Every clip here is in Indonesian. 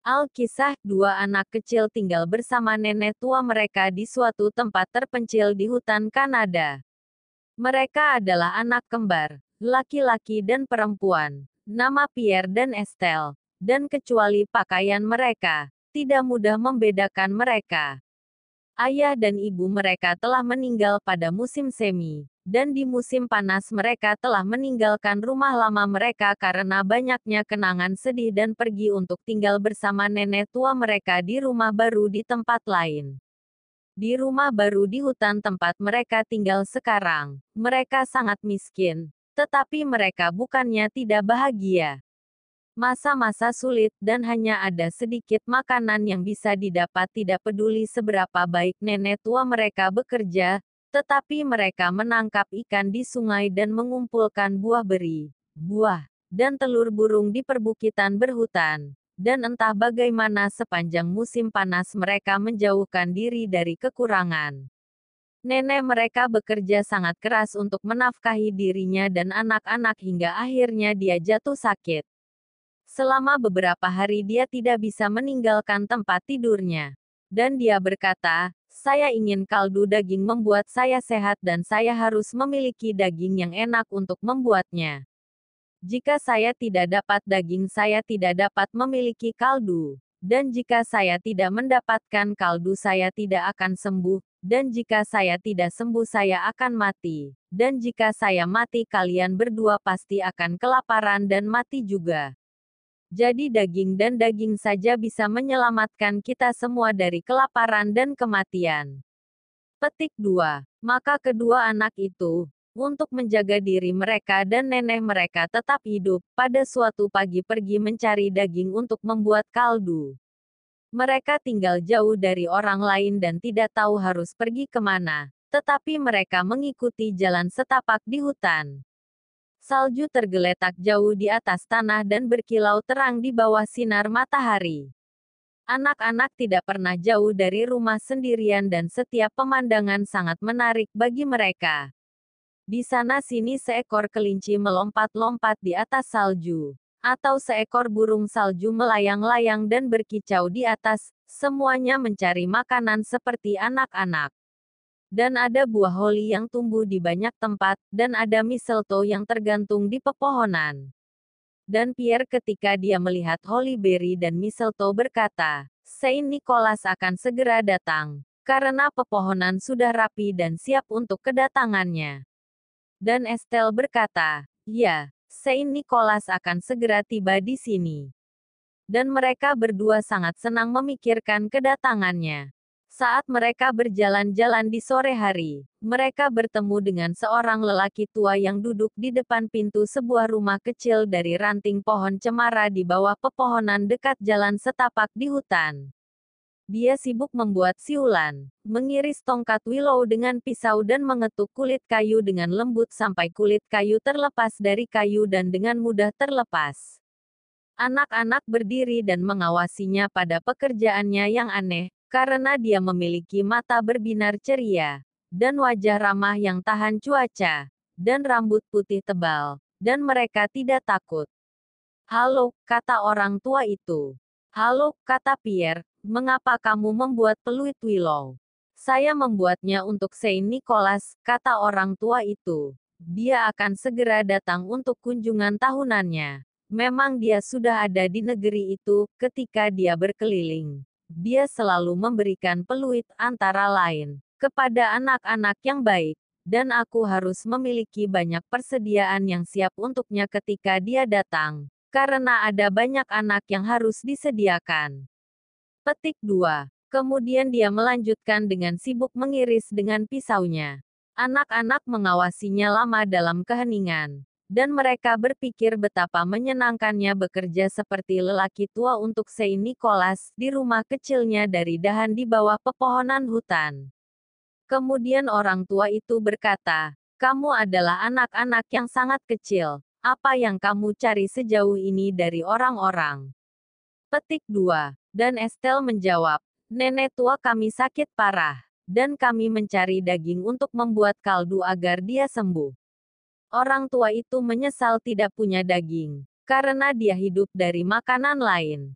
Alkisah, dua anak kecil tinggal bersama nenek tua mereka di suatu tempat terpencil di hutan Kanada. Mereka adalah anak kembar, laki-laki dan perempuan, nama Pierre dan Estelle, dan kecuali pakaian mereka, tidak mudah membedakan mereka. Ayah dan ibu mereka telah meninggal pada musim semi, dan di musim panas mereka telah meninggalkan rumah lama mereka karena banyaknya kenangan sedih dan pergi untuk tinggal bersama nenek tua mereka di rumah baru di tempat lain. Di rumah baru di hutan tempat mereka tinggal sekarang, mereka sangat miskin, tetapi mereka bukannya tidak bahagia masa-masa sulit dan hanya ada sedikit makanan yang bisa didapat tidak peduli seberapa baik nenek tua mereka bekerja, tetapi mereka menangkap ikan di sungai dan mengumpulkan buah beri, buah, dan telur burung di perbukitan berhutan. Dan entah bagaimana sepanjang musim panas mereka menjauhkan diri dari kekurangan. Nenek mereka bekerja sangat keras untuk menafkahi dirinya dan anak-anak hingga akhirnya dia jatuh sakit. Selama beberapa hari dia tidak bisa meninggalkan tempat tidurnya. Dan dia berkata, saya ingin kaldu daging membuat saya sehat dan saya harus memiliki daging yang enak untuk membuatnya. Jika saya tidak dapat daging saya tidak dapat memiliki kaldu. Dan jika saya tidak mendapatkan kaldu saya tidak akan sembuh. Dan jika saya tidak sembuh saya akan mati. Dan jika saya mati kalian berdua pasti akan kelaparan dan mati juga. Jadi daging dan daging saja bisa menyelamatkan kita semua dari kelaparan dan kematian. Petik 2. Maka kedua anak itu, untuk menjaga diri mereka dan nenek mereka tetap hidup, pada suatu pagi pergi mencari daging untuk membuat kaldu. Mereka tinggal jauh dari orang lain dan tidak tahu harus pergi ke mana, tetapi mereka mengikuti jalan setapak di hutan. Salju tergeletak jauh di atas tanah dan berkilau terang di bawah sinar matahari. Anak-anak tidak pernah jauh dari rumah sendirian dan setiap pemandangan sangat menarik bagi mereka. Di sana-sini seekor kelinci melompat-lompat di atas salju, atau seekor burung salju melayang-layang dan berkicau di atas, semuanya mencari makanan seperti anak-anak. Dan ada buah holi yang tumbuh di banyak tempat, dan ada mistletoe yang tergantung di pepohonan. Dan Pierre ketika dia melihat Holly Berry dan mistletoe berkata, Saint Nicholas akan segera datang, karena pepohonan sudah rapi dan siap untuk kedatangannya. Dan Estelle berkata, Ya, Saint Nicholas akan segera tiba di sini. Dan mereka berdua sangat senang memikirkan kedatangannya. Saat mereka berjalan-jalan di sore hari, mereka bertemu dengan seorang lelaki tua yang duduk di depan pintu sebuah rumah kecil dari ranting pohon cemara di bawah pepohonan dekat jalan setapak di hutan. Dia sibuk membuat siulan, mengiris tongkat willow dengan pisau dan mengetuk kulit kayu dengan lembut sampai kulit kayu terlepas dari kayu dan dengan mudah terlepas. Anak-anak berdiri dan mengawasinya pada pekerjaannya yang aneh, karena dia memiliki mata berbinar ceria, dan wajah ramah yang tahan cuaca, dan rambut putih tebal, dan mereka tidak takut. Halo, kata orang tua itu. Halo, kata Pierre, mengapa kamu membuat peluit willow? Saya membuatnya untuk Saint Nicholas, kata orang tua itu. Dia akan segera datang untuk kunjungan tahunannya. Memang dia sudah ada di negeri itu ketika dia berkeliling dia selalu memberikan peluit antara lain kepada anak-anak yang baik, dan aku harus memiliki banyak persediaan yang siap untuknya ketika dia datang, karena ada banyak anak yang harus disediakan. Petik 2. Kemudian dia melanjutkan dengan sibuk mengiris dengan pisaunya. Anak-anak mengawasinya lama dalam keheningan dan mereka berpikir betapa menyenangkannya bekerja seperti lelaki tua untuk Saint Nicholas di rumah kecilnya dari dahan di bawah pepohonan hutan. Kemudian orang tua itu berkata, kamu adalah anak-anak yang sangat kecil, apa yang kamu cari sejauh ini dari orang-orang? Petik 2. Dan Estelle menjawab, nenek tua kami sakit parah, dan kami mencari daging untuk membuat kaldu agar dia sembuh. Orang tua itu menyesal tidak punya daging, karena dia hidup dari makanan lain.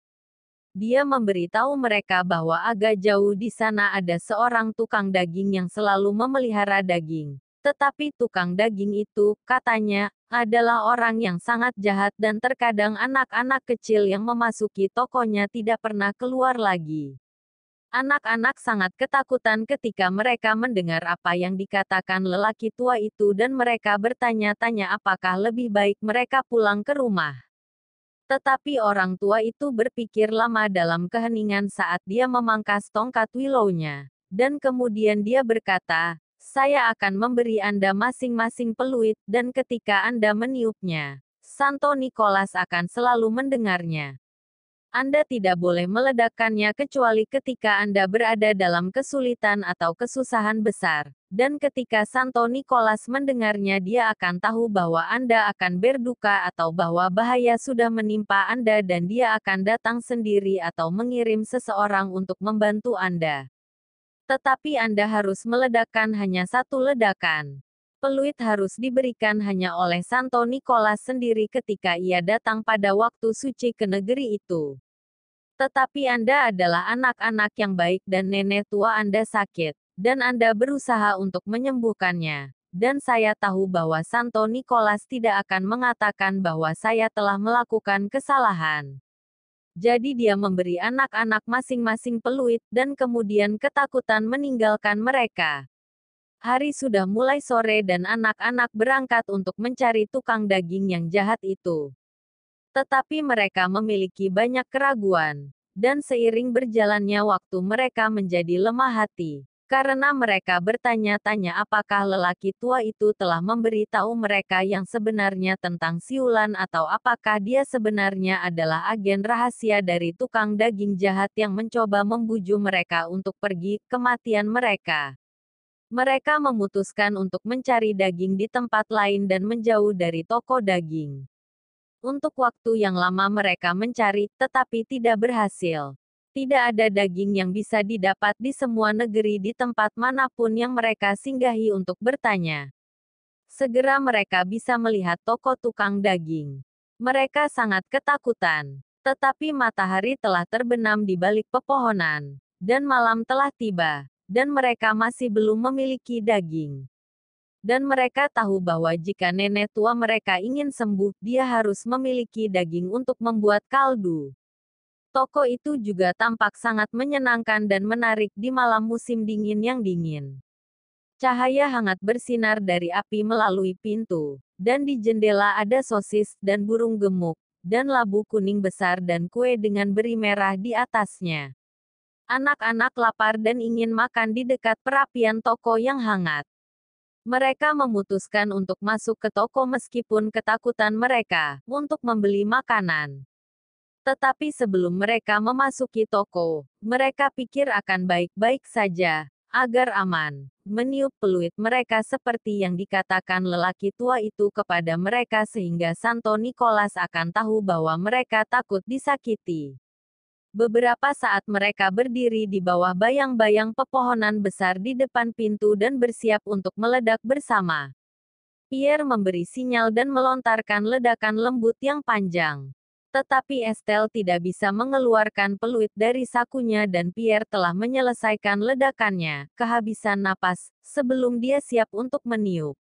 Dia memberitahu mereka bahwa agak jauh di sana ada seorang tukang daging yang selalu memelihara daging. Tetapi tukang daging itu, katanya, adalah orang yang sangat jahat dan terkadang anak-anak kecil yang memasuki tokonya tidak pernah keluar lagi. Anak-anak sangat ketakutan ketika mereka mendengar apa yang dikatakan lelaki tua itu dan mereka bertanya-tanya apakah lebih baik mereka pulang ke rumah. Tetapi orang tua itu berpikir lama dalam keheningan saat dia memangkas tongkat willownya. Dan kemudian dia berkata, saya akan memberi Anda masing-masing peluit, dan ketika Anda meniupnya, Santo Nicholas akan selalu mendengarnya. Anda tidak boleh meledakkannya kecuali ketika Anda berada dalam kesulitan atau kesusahan besar. Dan ketika Santo Nicholas mendengarnya dia akan tahu bahwa Anda akan berduka atau bahwa bahaya sudah menimpa Anda dan dia akan datang sendiri atau mengirim seseorang untuk membantu Anda. Tetapi Anda harus meledakkan hanya satu ledakan. Peluit harus diberikan hanya oleh Santo Nicholas sendiri ketika ia datang pada waktu suci ke negeri itu. Tetapi Anda adalah anak-anak yang baik dan nenek tua Anda sakit, dan Anda berusaha untuk menyembuhkannya. Dan saya tahu bahwa Santo Nicholas tidak akan mengatakan bahwa saya telah melakukan kesalahan. Jadi dia memberi anak-anak masing-masing peluit dan kemudian ketakutan meninggalkan mereka. Hari sudah mulai sore dan anak-anak berangkat untuk mencari tukang daging yang jahat itu. Tetapi mereka memiliki banyak keraguan. Dan seiring berjalannya waktu mereka menjadi lemah hati. Karena mereka bertanya-tanya apakah lelaki tua itu telah memberitahu mereka yang sebenarnya tentang siulan atau apakah dia sebenarnya adalah agen rahasia dari tukang daging jahat yang mencoba membujuk mereka untuk pergi kematian mereka. Mereka memutuskan untuk mencari daging di tempat lain dan menjauh dari toko daging. Untuk waktu yang lama mereka mencari, tetapi tidak berhasil. Tidak ada daging yang bisa didapat di semua negeri di tempat mana pun yang mereka singgahi untuk bertanya. Segera mereka bisa melihat toko tukang daging. Mereka sangat ketakutan. Tetapi matahari telah terbenam di balik pepohonan. Dan malam telah tiba. Dan mereka masih belum memiliki daging dan mereka tahu bahwa jika nenek tua mereka ingin sembuh, dia harus memiliki daging untuk membuat kaldu. Toko itu juga tampak sangat menyenangkan dan menarik di malam musim dingin yang dingin. Cahaya hangat bersinar dari api melalui pintu, dan di jendela ada sosis dan burung gemuk, dan labu kuning besar dan kue dengan beri merah di atasnya. Anak-anak lapar dan ingin makan di dekat perapian toko yang hangat. Mereka memutuskan untuk masuk ke toko meskipun ketakutan mereka untuk membeli makanan. Tetapi sebelum mereka memasuki toko, mereka pikir akan baik-baik saja, agar aman. Meniup peluit mereka seperti yang dikatakan lelaki tua itu kepada mereka sehingga Santo Nicholas akan tahu bahwa mereka takut disakiti. Beberapa saat mereka berdiri di bawah bayang-bayang pepohonan besar di depan pintu dan bersiap untuk meledak bersama. Pierre memberi sinyal dan melontarkan ledakan lembut yang panjang. Tetapi Estelle tidak bisa mengeluarkan peluit dari sakunya dan Pierre telah menyelesaikan ledakannya, kehabisan napas, sebelum dia siap untuk meniup.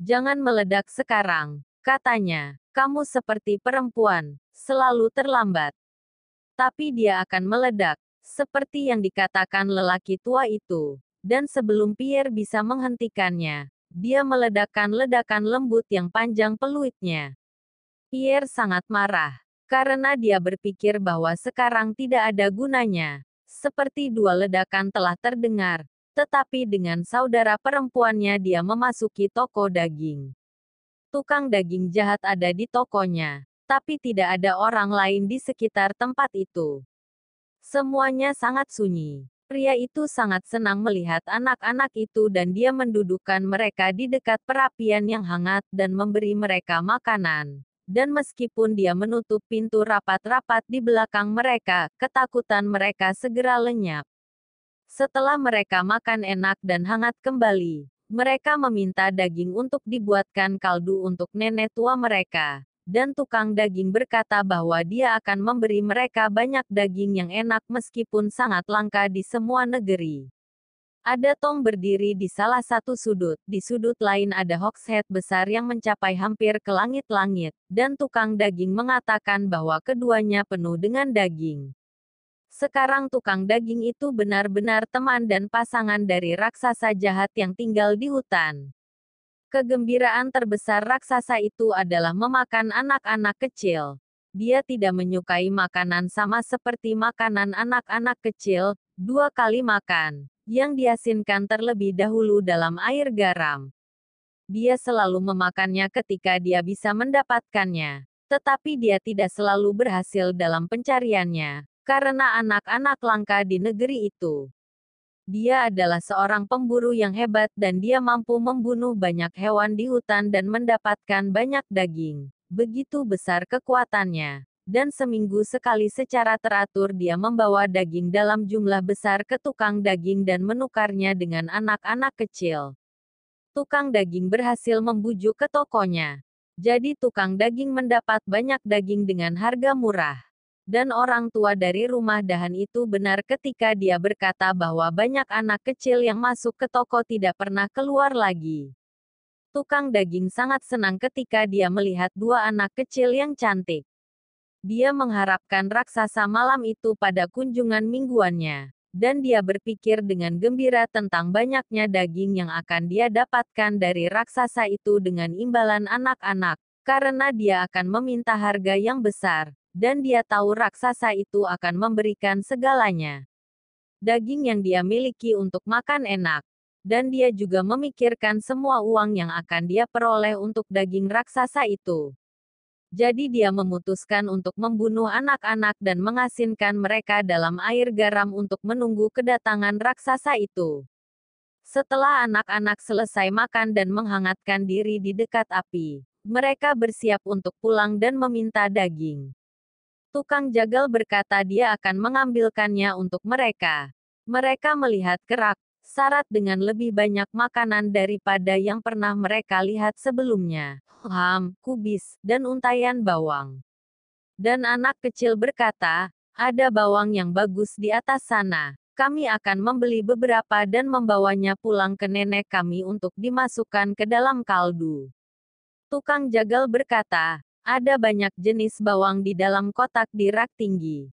Jangan meledak sekarang, katanya. Kamu seperti perempuan, selalu terlambat tapi dia akan meledak, seperti yang dikatakan lelaki tua itu. Dan sebelum Pierre bisa menghentikannya, dia meledakkan ledakan lembut yang panjang peluitnya. Pierre sangat marah, karena dia berpikir bahwa sekarang tidak ada gunanya. Seperti dua ledakan telah terdengar, tetapi dengan saudara perempuannya dia memasuki toko daging. Tukang daging jahat ada di tokonya tapi tidak ada orang lain di sekitar tempat itu. Semuanya sangat sunyi. Pria itu sangat senang melihat anak-anak itu dan dia mendudukkan mereka di dekat perapian yang hangat dan memberi mereka makanan. Dan meskipun dia menutup pintu rapat-rapat di belakang mereka, ketakutan mereka segera lenyap. Setelah mereka makan enak dan hangat kembali, mereka meminta daging untuk dibuatkan kaldu untuk nenek tua mereka dan tukang daging berkata bahwa dia akan memberi mereka banyak daging yang enak meskipun sangat langka di semua negeri. Ada tong berdiri di salah satu sudut, di sudut lain ada hogshead besar yang mencapai hampir ke langit-langit, dan tukang daging mengatakan bahwa keduanya penuh dengan daging. Sekarang tukang daging itu benar-benar teman dan pasangan dari raksasa jahat yang tinggal di hutan. Kegembiraan terbesar raksasa itu adalah memakan anak-anak kecil. Dia tidak menyukai makanan sama seperti makanan anak-anak kecil, dua kali makan yang diasinkan terlebih dahulu dalam air garam. Dia selalu memakannya ketika dia bisa mendapatkannya, tetapi dia tidak selalu berhasil dalam pencariannya, karena anak-anak langka di negeri itu. Dia adalah seorang pemburu yang hebat dan dia mampu membunuh banyak hewan di hutan dan mendapatkan banyak daging. Begitu besar kekuatannya dan seminggu sekali secara teratur dia membawa daging dalam jumlah besar ke tukang daging dan menukarnya dengan anak-anak kecil. Tukang daging berhasil membujuk ke tokonya. Jadi tukang daging mendapat banyak daging dengan harga murah. Dan orang tua dari rumah dahan itu benar ketika dia berkata bahwa banyak anak kecil yang masuk ke toko tidak pernah keluar lagi. Tukang daging sangat senang ketika dia melihat dua anak kecil yang cantik. Dia mengharapkan raksasa malam itu pada kunjungan mingguannya, dan dia berpikir dengan gembira tentang banyaknya daging yang akan dia dapatkan dari raksasa itu dengan imbalan anak-anak, karena dia akan meminta harga yang besar, dan dia tahu raksasa itu akan memberikan segalanya. Daging yang dia miliki untuk makan enak, dan dia juga memikirkan semua uang yang akan dia peroleh untuk daging raksasa itu. Jadi dia memutuskan untuk membunuh anak-anak dan mengasinkan mereka dalam air garam untuk menunggu kedatangan raksasa itu. Setelah anak-anak selesai makan dan menghangatkan diri di dekat api, mereka bersiap untuk pulang dan meminta daging. Tukang jagal berkata dia akan mengambilkannya untuk mereka. Mereka melihat kerak, syarat dengan lebih banyak makanan daripada yang pernah mereka lihat sebelumnya ham, kubis, dan untayan bawang. Dan anak kecil berkata, ada bawang yang bagus di atas sana. Kami akan membeli beberapa dan membawanya pulang ke nenek kami untuk dimasukkan ke dalam kaldu. Tukang jagal berkata, ada banyak jenis bawang di dalam kotak di rak tinggi.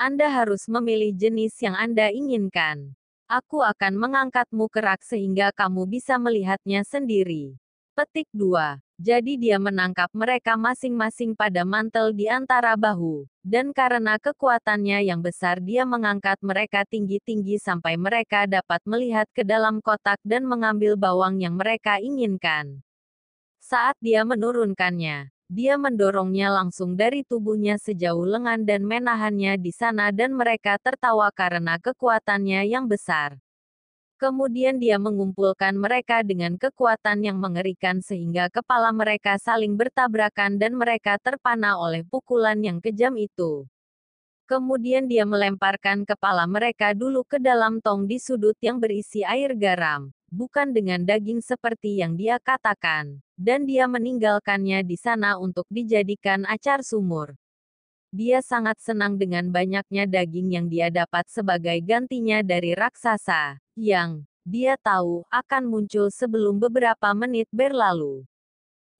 Anda harus memilih jenis yang Anda inginkan. Aku akan mengangkatmu ke rak sehingga kamu bisa melihatnya sendiri. Petik 2. Jadi dia menangkap mereka masing-masing pada mantel di antara bahu, dan karena kekuatannya yang besar dia mengangkat mereka tinggi-tinggi sampai mereka dapat melihat ke dalam kotak dan mengambil bawang yang mereka inginkan. Saat dia menurunkannya, dia mendorongnya langsung dari tubuhnya sejauh lengan dan menahannya di sana dan mereka tertawa karena kekuatannya yang besar. Kemudian dia mengumpulkan mereka dengan kekuatan yang mengerikan sehingga kepala mereka saling bertabrakan dan mereka terpana oleh pukulan yang kejam itu. Kemudian dia melemparkan kepala mereka dulu ke dalam tong di sudut yang berisi air garam, bukan dengan daging seperti yang dia katakan, dan dia meninggalkannya di sana untuk dijadikan acar sumur. Dia sangat senang dengan banyaknya daging yang dia dapat sebagai gantinya dari raksasa, yang dia tahu akan muncul sebelum beberapa menit berlalu.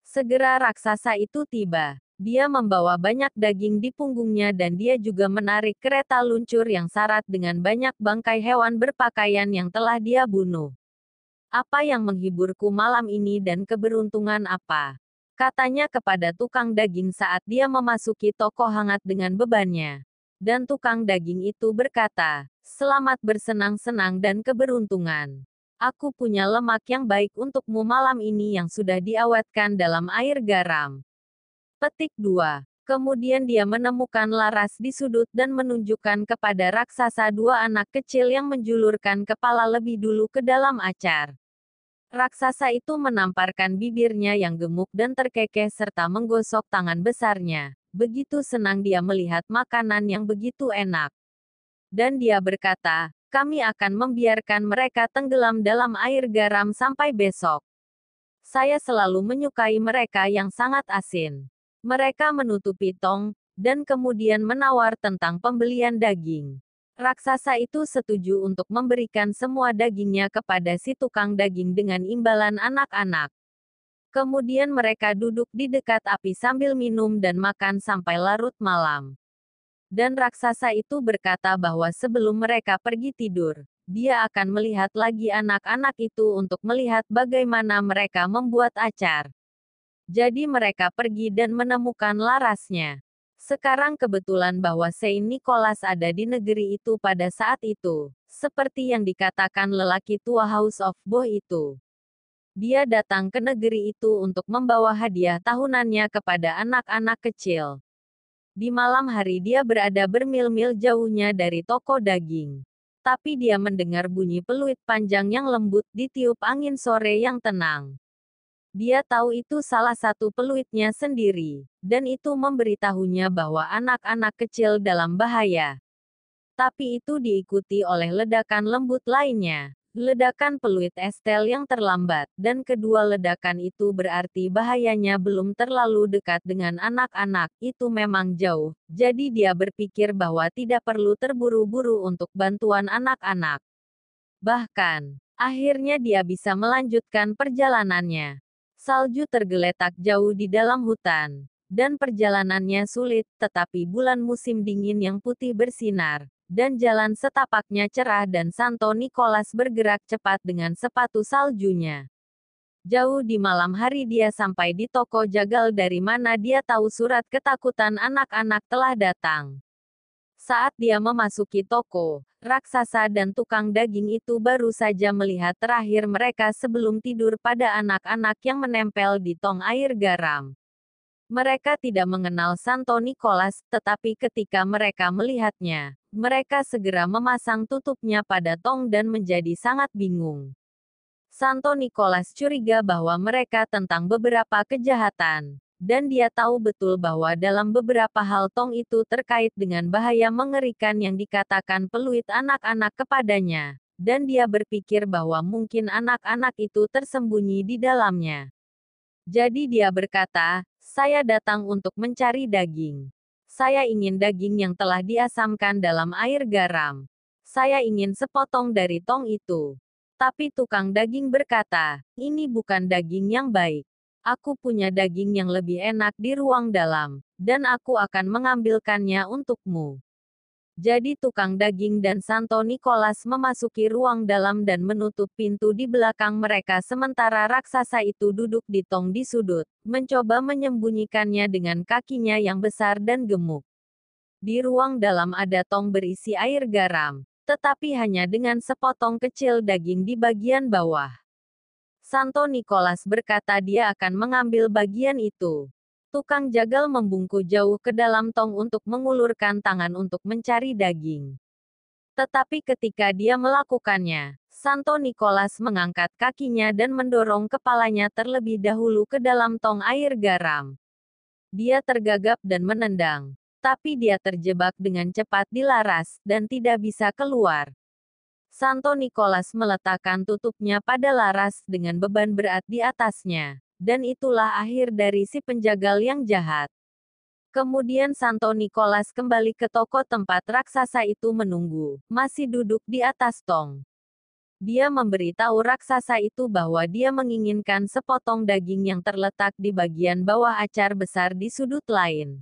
Segera raksasa itu tiba. Dia membawa banyak daging di punggungnya dan dia juga menarik kereta luncur yang syarat dengan banyak bangkai hewan berpakaian yang telah dia bunuh. Apa yang menghiburku malam ini dan keberuntungan apa? Katanya kepada tukang daging saat dia memasuki toko hangat dengan bebannya. Dan tukang daging itu berkata, Selamat bersenang-senang dan keberuntungan. Aku punya lemak yang baik untukmu malam ini yang sudah diawetkan dalam air garam. Petik 2. Kemudian dia menemukan Laras di sudut dan menunjukkan kepada raksasa dua anak kecil yang menjulurkan kepala lebih dulu ke dalam acar. Raksasa itu menamparkan bibirnya yang gemuk dan terkekeh serta menggosok tangan besarnya. Begitu senang dia melihat makanan yang begitu enak. Dan dia berkata, kami akan membiarkan mereka tenggelam dalam air garam sampai besok. Saya selalu menyukai mereka yang sangat asin. Mereka menutupi tong, dan kemudian menawar tentang pembelian daging. Raksasa itu setuju untuk memberikan semua dagingnya kepada si tukang daging dengan imbalan anak-anak. Kemudian mereka duduk di dekat api sambil minum dan makan sampai larut malam. Dan raksasa itu berkata bahwa sebelum mereka pergi tidur, dia akan melihat lagi anak-anak itu untuk melihat bagaimana mereka membuat acar. Jadi mereka pergi dan menemukan larasnya. Sekarang kebetulan bahwa Saint Nicholas ada di negeri itu pada saat itu, seperti yang dikatakan lelaki tua House of Boh itu. Dia datang ke negeri itu untuk membawa hadiah tahunannya kepada anak-anak kecil. Di malam hari dia berada bermil-mil jauhnya dari toko daging. Tapi dia mendengar bunyi peluit panjang yang lembut ditiup angin sore yang tenang. Dia tahu itu salah satu peluitnya sendiri, dan itu memberitahunya bahwa anak-anak kecil dalam bahaya. Tapi itu diikuti oleh ledakan lembut lainnya. Ledakan peluit Estel yang terlambat, dan kedua ledakan itu berarti bahayanya belum terlalu dekat dengan anak-anak, itu memang jauh, jadi dia berpikir bahwa tidak perlu terburu-buru untuk bantuan anak-anak. Bahkan, akhirnya dia bisa melanjutkan perjalanannya. Salju tergeletak jauh di dalam hutan, dan perjalanannya sulit, tetapi bulan musim dingin yang putih bersinar, dan jalan setapaknya cerah dan Santo Nicholas bergerak cepat dengan sepatu saljunya. Jauh di malam hari dia sampai di toko jagal dari mana dia tahu surat ketakutan anak-anak telah datang. Saat dia memasuki toko, raksasa dan tukang daging itu baru saja melihat terakhir mereka sebelum tidur pada anak-anak yang menempel di tong air garam. Mereka tidak mengenal Santo Nicholas, tetapi ketika mereka melihatnya, mereka segera memasang tutupnya pada tong dan menjadi sangat bingung. Santo Nicholas curiga bahwa mereka tentang beberapa kejahatan, dan dia tahu betul bahwa dalam beberapa hal tong itu terkait dengan bahaya mengerikan yang dikatakan peluit anak-anak kepadanya, dan dia berpikir bahwa mungkin anak-anak itu tersembunyi di dalamnya. Jadi dia berkata, saya datang untuk mencari daging. Saya ingin daging yang telah diasamkan dalam air garam. Saya ingin sepotong dari tong itu. Tapi tukang daging berkata, ini bukan daging yang baik. Aku punya daging yang lebih enak di ruang dalam, dan aku akan mengambilkannya untukmu. Jadi tukang daging dan Santo Nicholas memasuki ruang dalam dan menutup pintu di belakang mereka sementara raksasa itu duduk di tong di sudut, mencoba menyembunyikannya dengan kakinya yang besar dan gemuk. Di ruang dalam ada tong berisi air garam, tetapi hanya dengan sepotong kecil daging di bagian bawah. Santo Nicholas berkata dia akan mengambil bagian itu. Tukang jagal membungkuk jauh ke dalam tong untuk mengulurkan tangan untuk mencari daging. Tetapi ketika dia melakukannya, Santo Nicholas mengangkat kakinya dan mendorong kepalanya terlebih dahulu ke dalam tong air garam. Dia tergagap dan menendang, tapi dia terjebak dengan cepat di laras dan tidak bisa keluar. Santo Nicholas meletakkan tutupnya pada laras dengan beban berat di atasnya. Dan itulah akhir dari si penjagal yang jahat. Kemudian Santo Nicholas kembali ke toko tempat raksasa itu menunggu, masih duduk di atas tong. Dia memberitahu raksasa itu bahwa dia menginginkan sepotong daging yang terletak di bagian bawah acar besar di sudut lain.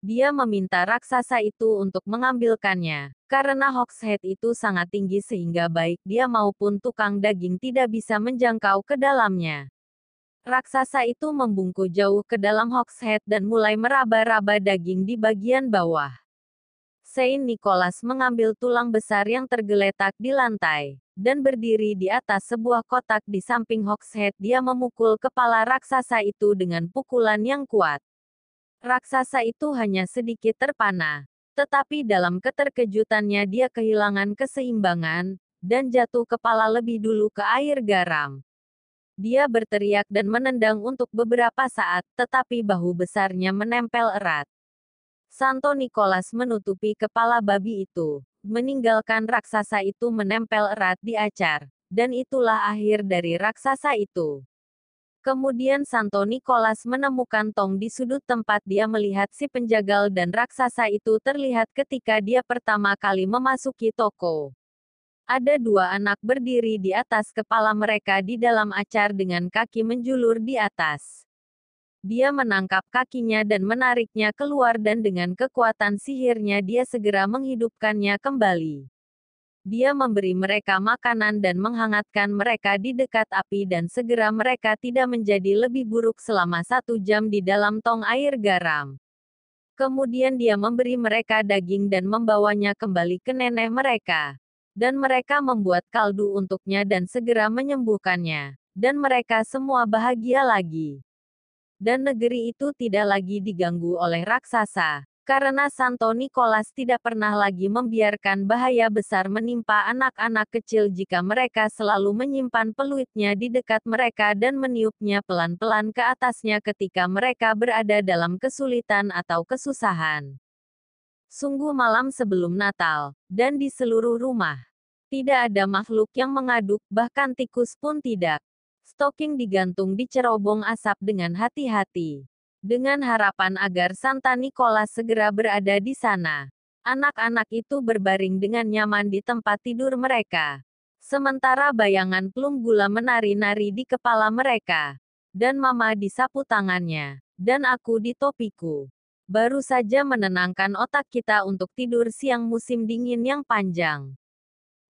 Dia meminta raksasa itu untuk mengambilkannya, karena Hogshead itu sangat tinggi sehingga baik dia maupun tukang daging tidak bisa menjangkau ke dalamnya. Raksasa itu membungkuk jauh ke dalam Hogshead dan mulai meraba-raba daging di bagian bawah. Saint Nicholas mengambil tulang besar yang tergeletak di lantai, dan berdiri di atas sebuah kotak di samping Hogshead dia memukul kepala raksasa itu dengan pukulan yang kuat. Raksasa itu hanya sedikit terpana, tetapi dalam keterkejutannya dia kehilangan keseimbangan, dan jatuh kepala lebih dulu ke air garam. Dia berteriak dan menendang untuk beberapa saat, tetapi bahu besarnya menempel erat. Santo Nicholas menutupi kepala babi itu, meninggalkan raksasa itu menempel erat di acar, dan itulah akhir dari raksasa itu. Kemudian Santo Nicholas menemukan tong di sudut tempat dia melihat si penjagal dan raksasa itu terlihat ketika dia pertama kali memasuki toko. Ada dua anak berdiri di atas kepala mereka di dalam acar dengan kaki menjulur di atas. Dia menangkap kakinya dan menariknya keluar dan dengan kekuatan sihirnya dia segera menghidupkannya kembali. Dia memberi mereka makanan dan menghangatkan mereka di dekat api dan segera mereka tidak menjadi lebih buruk selama satu jam di dalam tong air garam. Kemudian dia memberi mereka daging dan membawanya kembali ke nenek mereka. Dan mereka membuat kaldu untuknya dan segera menyembuhkannya. Dan mereka semua bahagia lagi. Dan negeri itu tidak lagi diganggu oleh raksasa karena Santo Nicholas tidak pernah lagi membiarkan bahaya besar menimpa anak-anak kecil jika mereka selalu menyimpan peluitnya di dekat mereka dan meniupnya pelan-pelan ke atasnya ketika mereka berada dalam kesulitan atau kesusahan. Sungguh malam sebelum Natal, dan di seluruh rumah. Tidak ada makhluk yang mengaduk, bahkan tikus pun tidak. Stocking digantung di cerobong asap dengan hati-hati dengan harapan agar Santa Nicholas segera berada di sana. Anak-anak itu berbaring dengan nyaman di tempat tidur mereka. Sementara bayangan plum gula menari-nari di kepala mereka. Dan mama disapu tangannya. Dan aku di topiku. Baru saja menenangkan otak kita untuk tidur siang musim dingin yang panjang.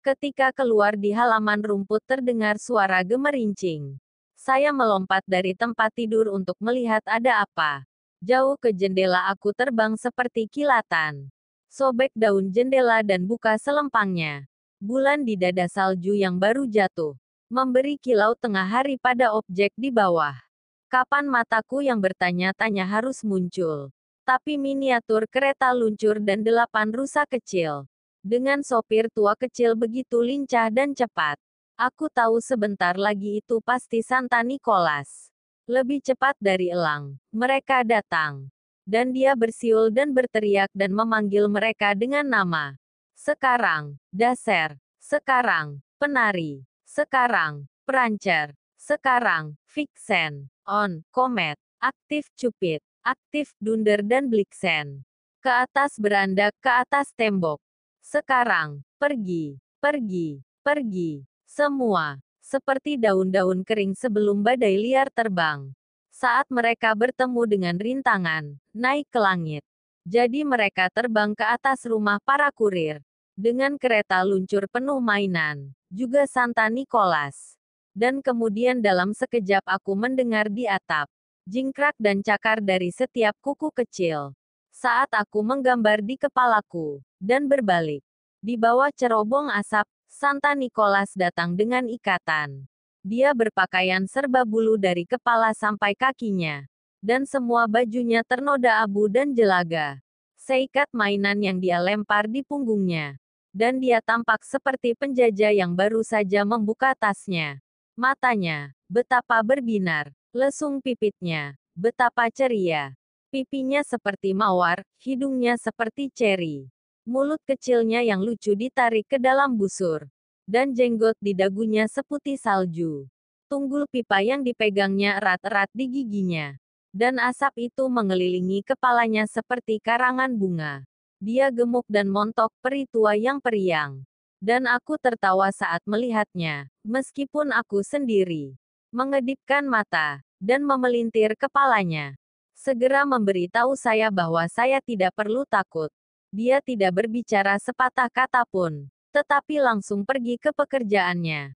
Ketika keluar di halaman rumput terdengar suara gemerincing. Saya melompat dari tempat tidur untuk melihat ada apa. Jauh ke jendela aku terbang seperti kilatan. Sobek daun jendela dan buka selempangnya. Bulan di dada salju yang baru jatuh. Memberi kilau tengah hari pada objek di bawah. Kapan mataku yang bertanya-tanya harus muncul? Tapi miniatur kereta luncur dan delapan rusa kecil. Dengan sopir tua kecil begitu lincah dan cepat. Aku tahu sebentar lagi itu pasti Santa Nicholas. Lebih cepat dari elang. Mereka datang. Dan dia bersiul dan berteriak dan memanggil mereka dengan nama. Sekarang, Daser. Sekarang, Penari. Sekarang, Perancer. Sekarang, Vixen. On, Komet. Aktif Cupid. Aktif Dunder dan Blixen. Ke atas beranda, ke atas tembok. Sekarang, pergi, pergi, pergi. Semua, seperti daun-daun kering sebelum badai liar terbang. Saat mereka bertemu dengan rintangan, naik ke langit. Jadi mereka terbang ke atas rumah para kurir. Dengan kereta luncur penuh mainan, juga Santa Nicholas. Dan kemudian dalam sekejap aku mendengar di atap, jingkrak dan cakar dari setiap kuku kecil. Saat aku menggambar di kepalaku, dan berbalik. Di bawah cerobong asap, Santa Nicholas datang dengan ikatan. Dia berpakaian serba bulu dari kepala sampai kakinya. Dan semua bajunya ternoda abu dan jelaga. Seikat mainan yang dia lempar di punggungnya. Dan dia tampak seperti penjajah yang baru saja membuka tasnya. Matanya, betapa berbinar. Lesung pipitnya, betapa ceria. Pipinya seperti mawar, hidungnya seperti ceri. Mulut kecilnya yang lucu ditarik ke dalam busur. Dan jenggot di dagunya seputih salju. Tunggul pipa yang dipegangnya erat-erat di giginya. Dan asap itu mengelilingi kepalanya seperti karangan bunga. Dia gemuk dan montok peri tua yang periang. Dan aku tertawa saat melihatnya, meskipun aku sendiri. Mengedipkan mata, dan memelintir kepalanya. Segera memberitahu saya bahwa saya tidak perlu takut. Dia tidak berbicara sepatah kata pun, tetapi langsung pergi ke pekerjaannya.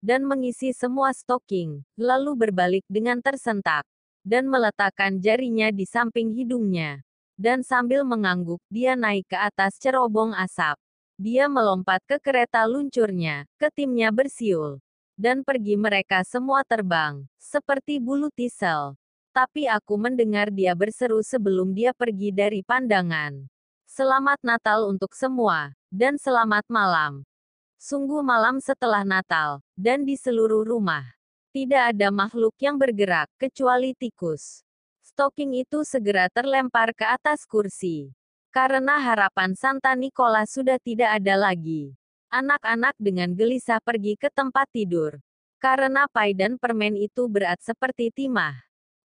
Dan mengisi semua stocking, lalu berbalik dengan tersentak. Dan meletakkan jarinya di samping hidungnya. Dan sambil mengangguk, dia naik ke atas cerobong asap. Dia melompat ke kereta luncurnya, ke timnya bersiul. Dan pergi mereka semua terbang, seperti bulu tisel. Tapi aku mendengar dia berseru sebelum dia pergi dari pandangan. Selamat Natal untuk semua, dan selamat malam. Sungguh malam setelah Natal, dan di seluruh rumah. Tidak ada makhluk yang bergerak, kecuali tikus. Stocking itu segera terlempar ke atas kursi. Karena harapan Santa Nicola sudah tidak ada lagi. Anak-anak dengan gelisah pergi ke tempat tidur. Karena pai dan permen itu berat seperti timah.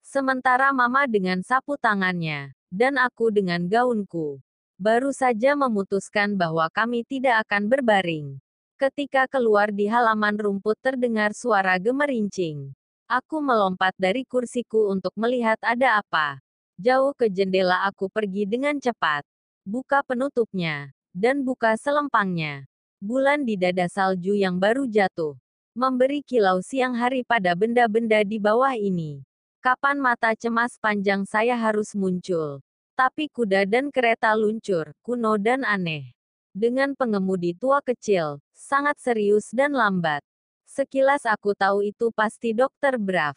Sementara mama dengan sapu tangannya, dan aku dengan gaunku. Baru saja memutuskan bahwa kami tidak akan berbaring. Ketika keluar di halaman rumput terdengar suara gemerincing. Aku melompat dari kursiku untuk melihat ada apa. Jauh ke jendela aku pergi dengan cepat. Buka penutupnya. Dan buka selempangnya. Bulan di dada salju yang baru jatuh memberi kilau siang hari pada benda-benda di bawah ini. Kapan mata cemas panjang saya harus muncul? Tapi kuda dan kereta luncur, kuno dan aneh. Dengan pengemudi tua kecil, sangat serius dan lambat. Sekilas aku tahu itu pasti Dokter Brav.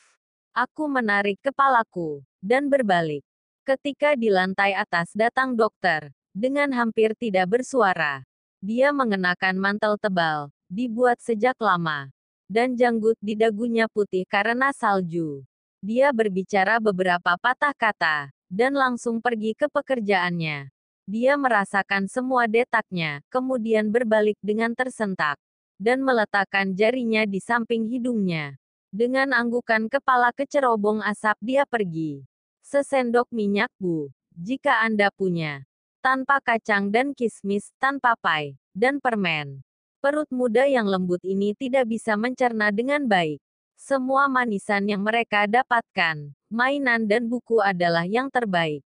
Aku menarik kepalaku, dan berbalik. Ketika di lantai atas datang dokter, dengan hampir tidak bersuara. Dia mengenakan mantel tebal, dibuat sejak lama dan janggut di dagunya putih karena salju. Dia berbicara beberapa patah kata, dan langsung pergi ke pekerjaannya. Dia merasakan semua detaknya, kemudian berbalik dengan tersentak, dan meletakkan jarinya di samping hidungnya. Dengan anggukan kepala kecerobong asap dia pergi. Sesendok minyak bu, jika Anda punya. Tanpa kacang dan kismis, tanpa pai, dan permen. Perut muda yang lembut ini tidak bisa mencerna dengan baik. Semua manisan yang mereka dapatkan, mainan dan buku adalah yang terbaik.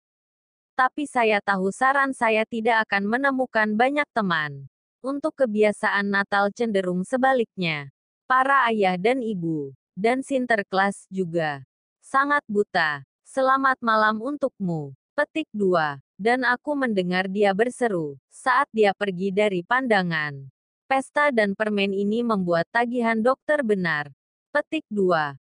Tapi saya tahu saran saya tidak akan menemukan banyak teman. Untuk kebiasaan Natal cenderung sebaliknya. Para ayah dan ibu, dan Sinterklas juga. Sangat buta. Selamat malam untukmu. Petik 2. Dan aku mendengar dia berseru, saat dia pergi dari pandangan. Pesta dan permen ini membuat tagihan dokter benar. Petik 2.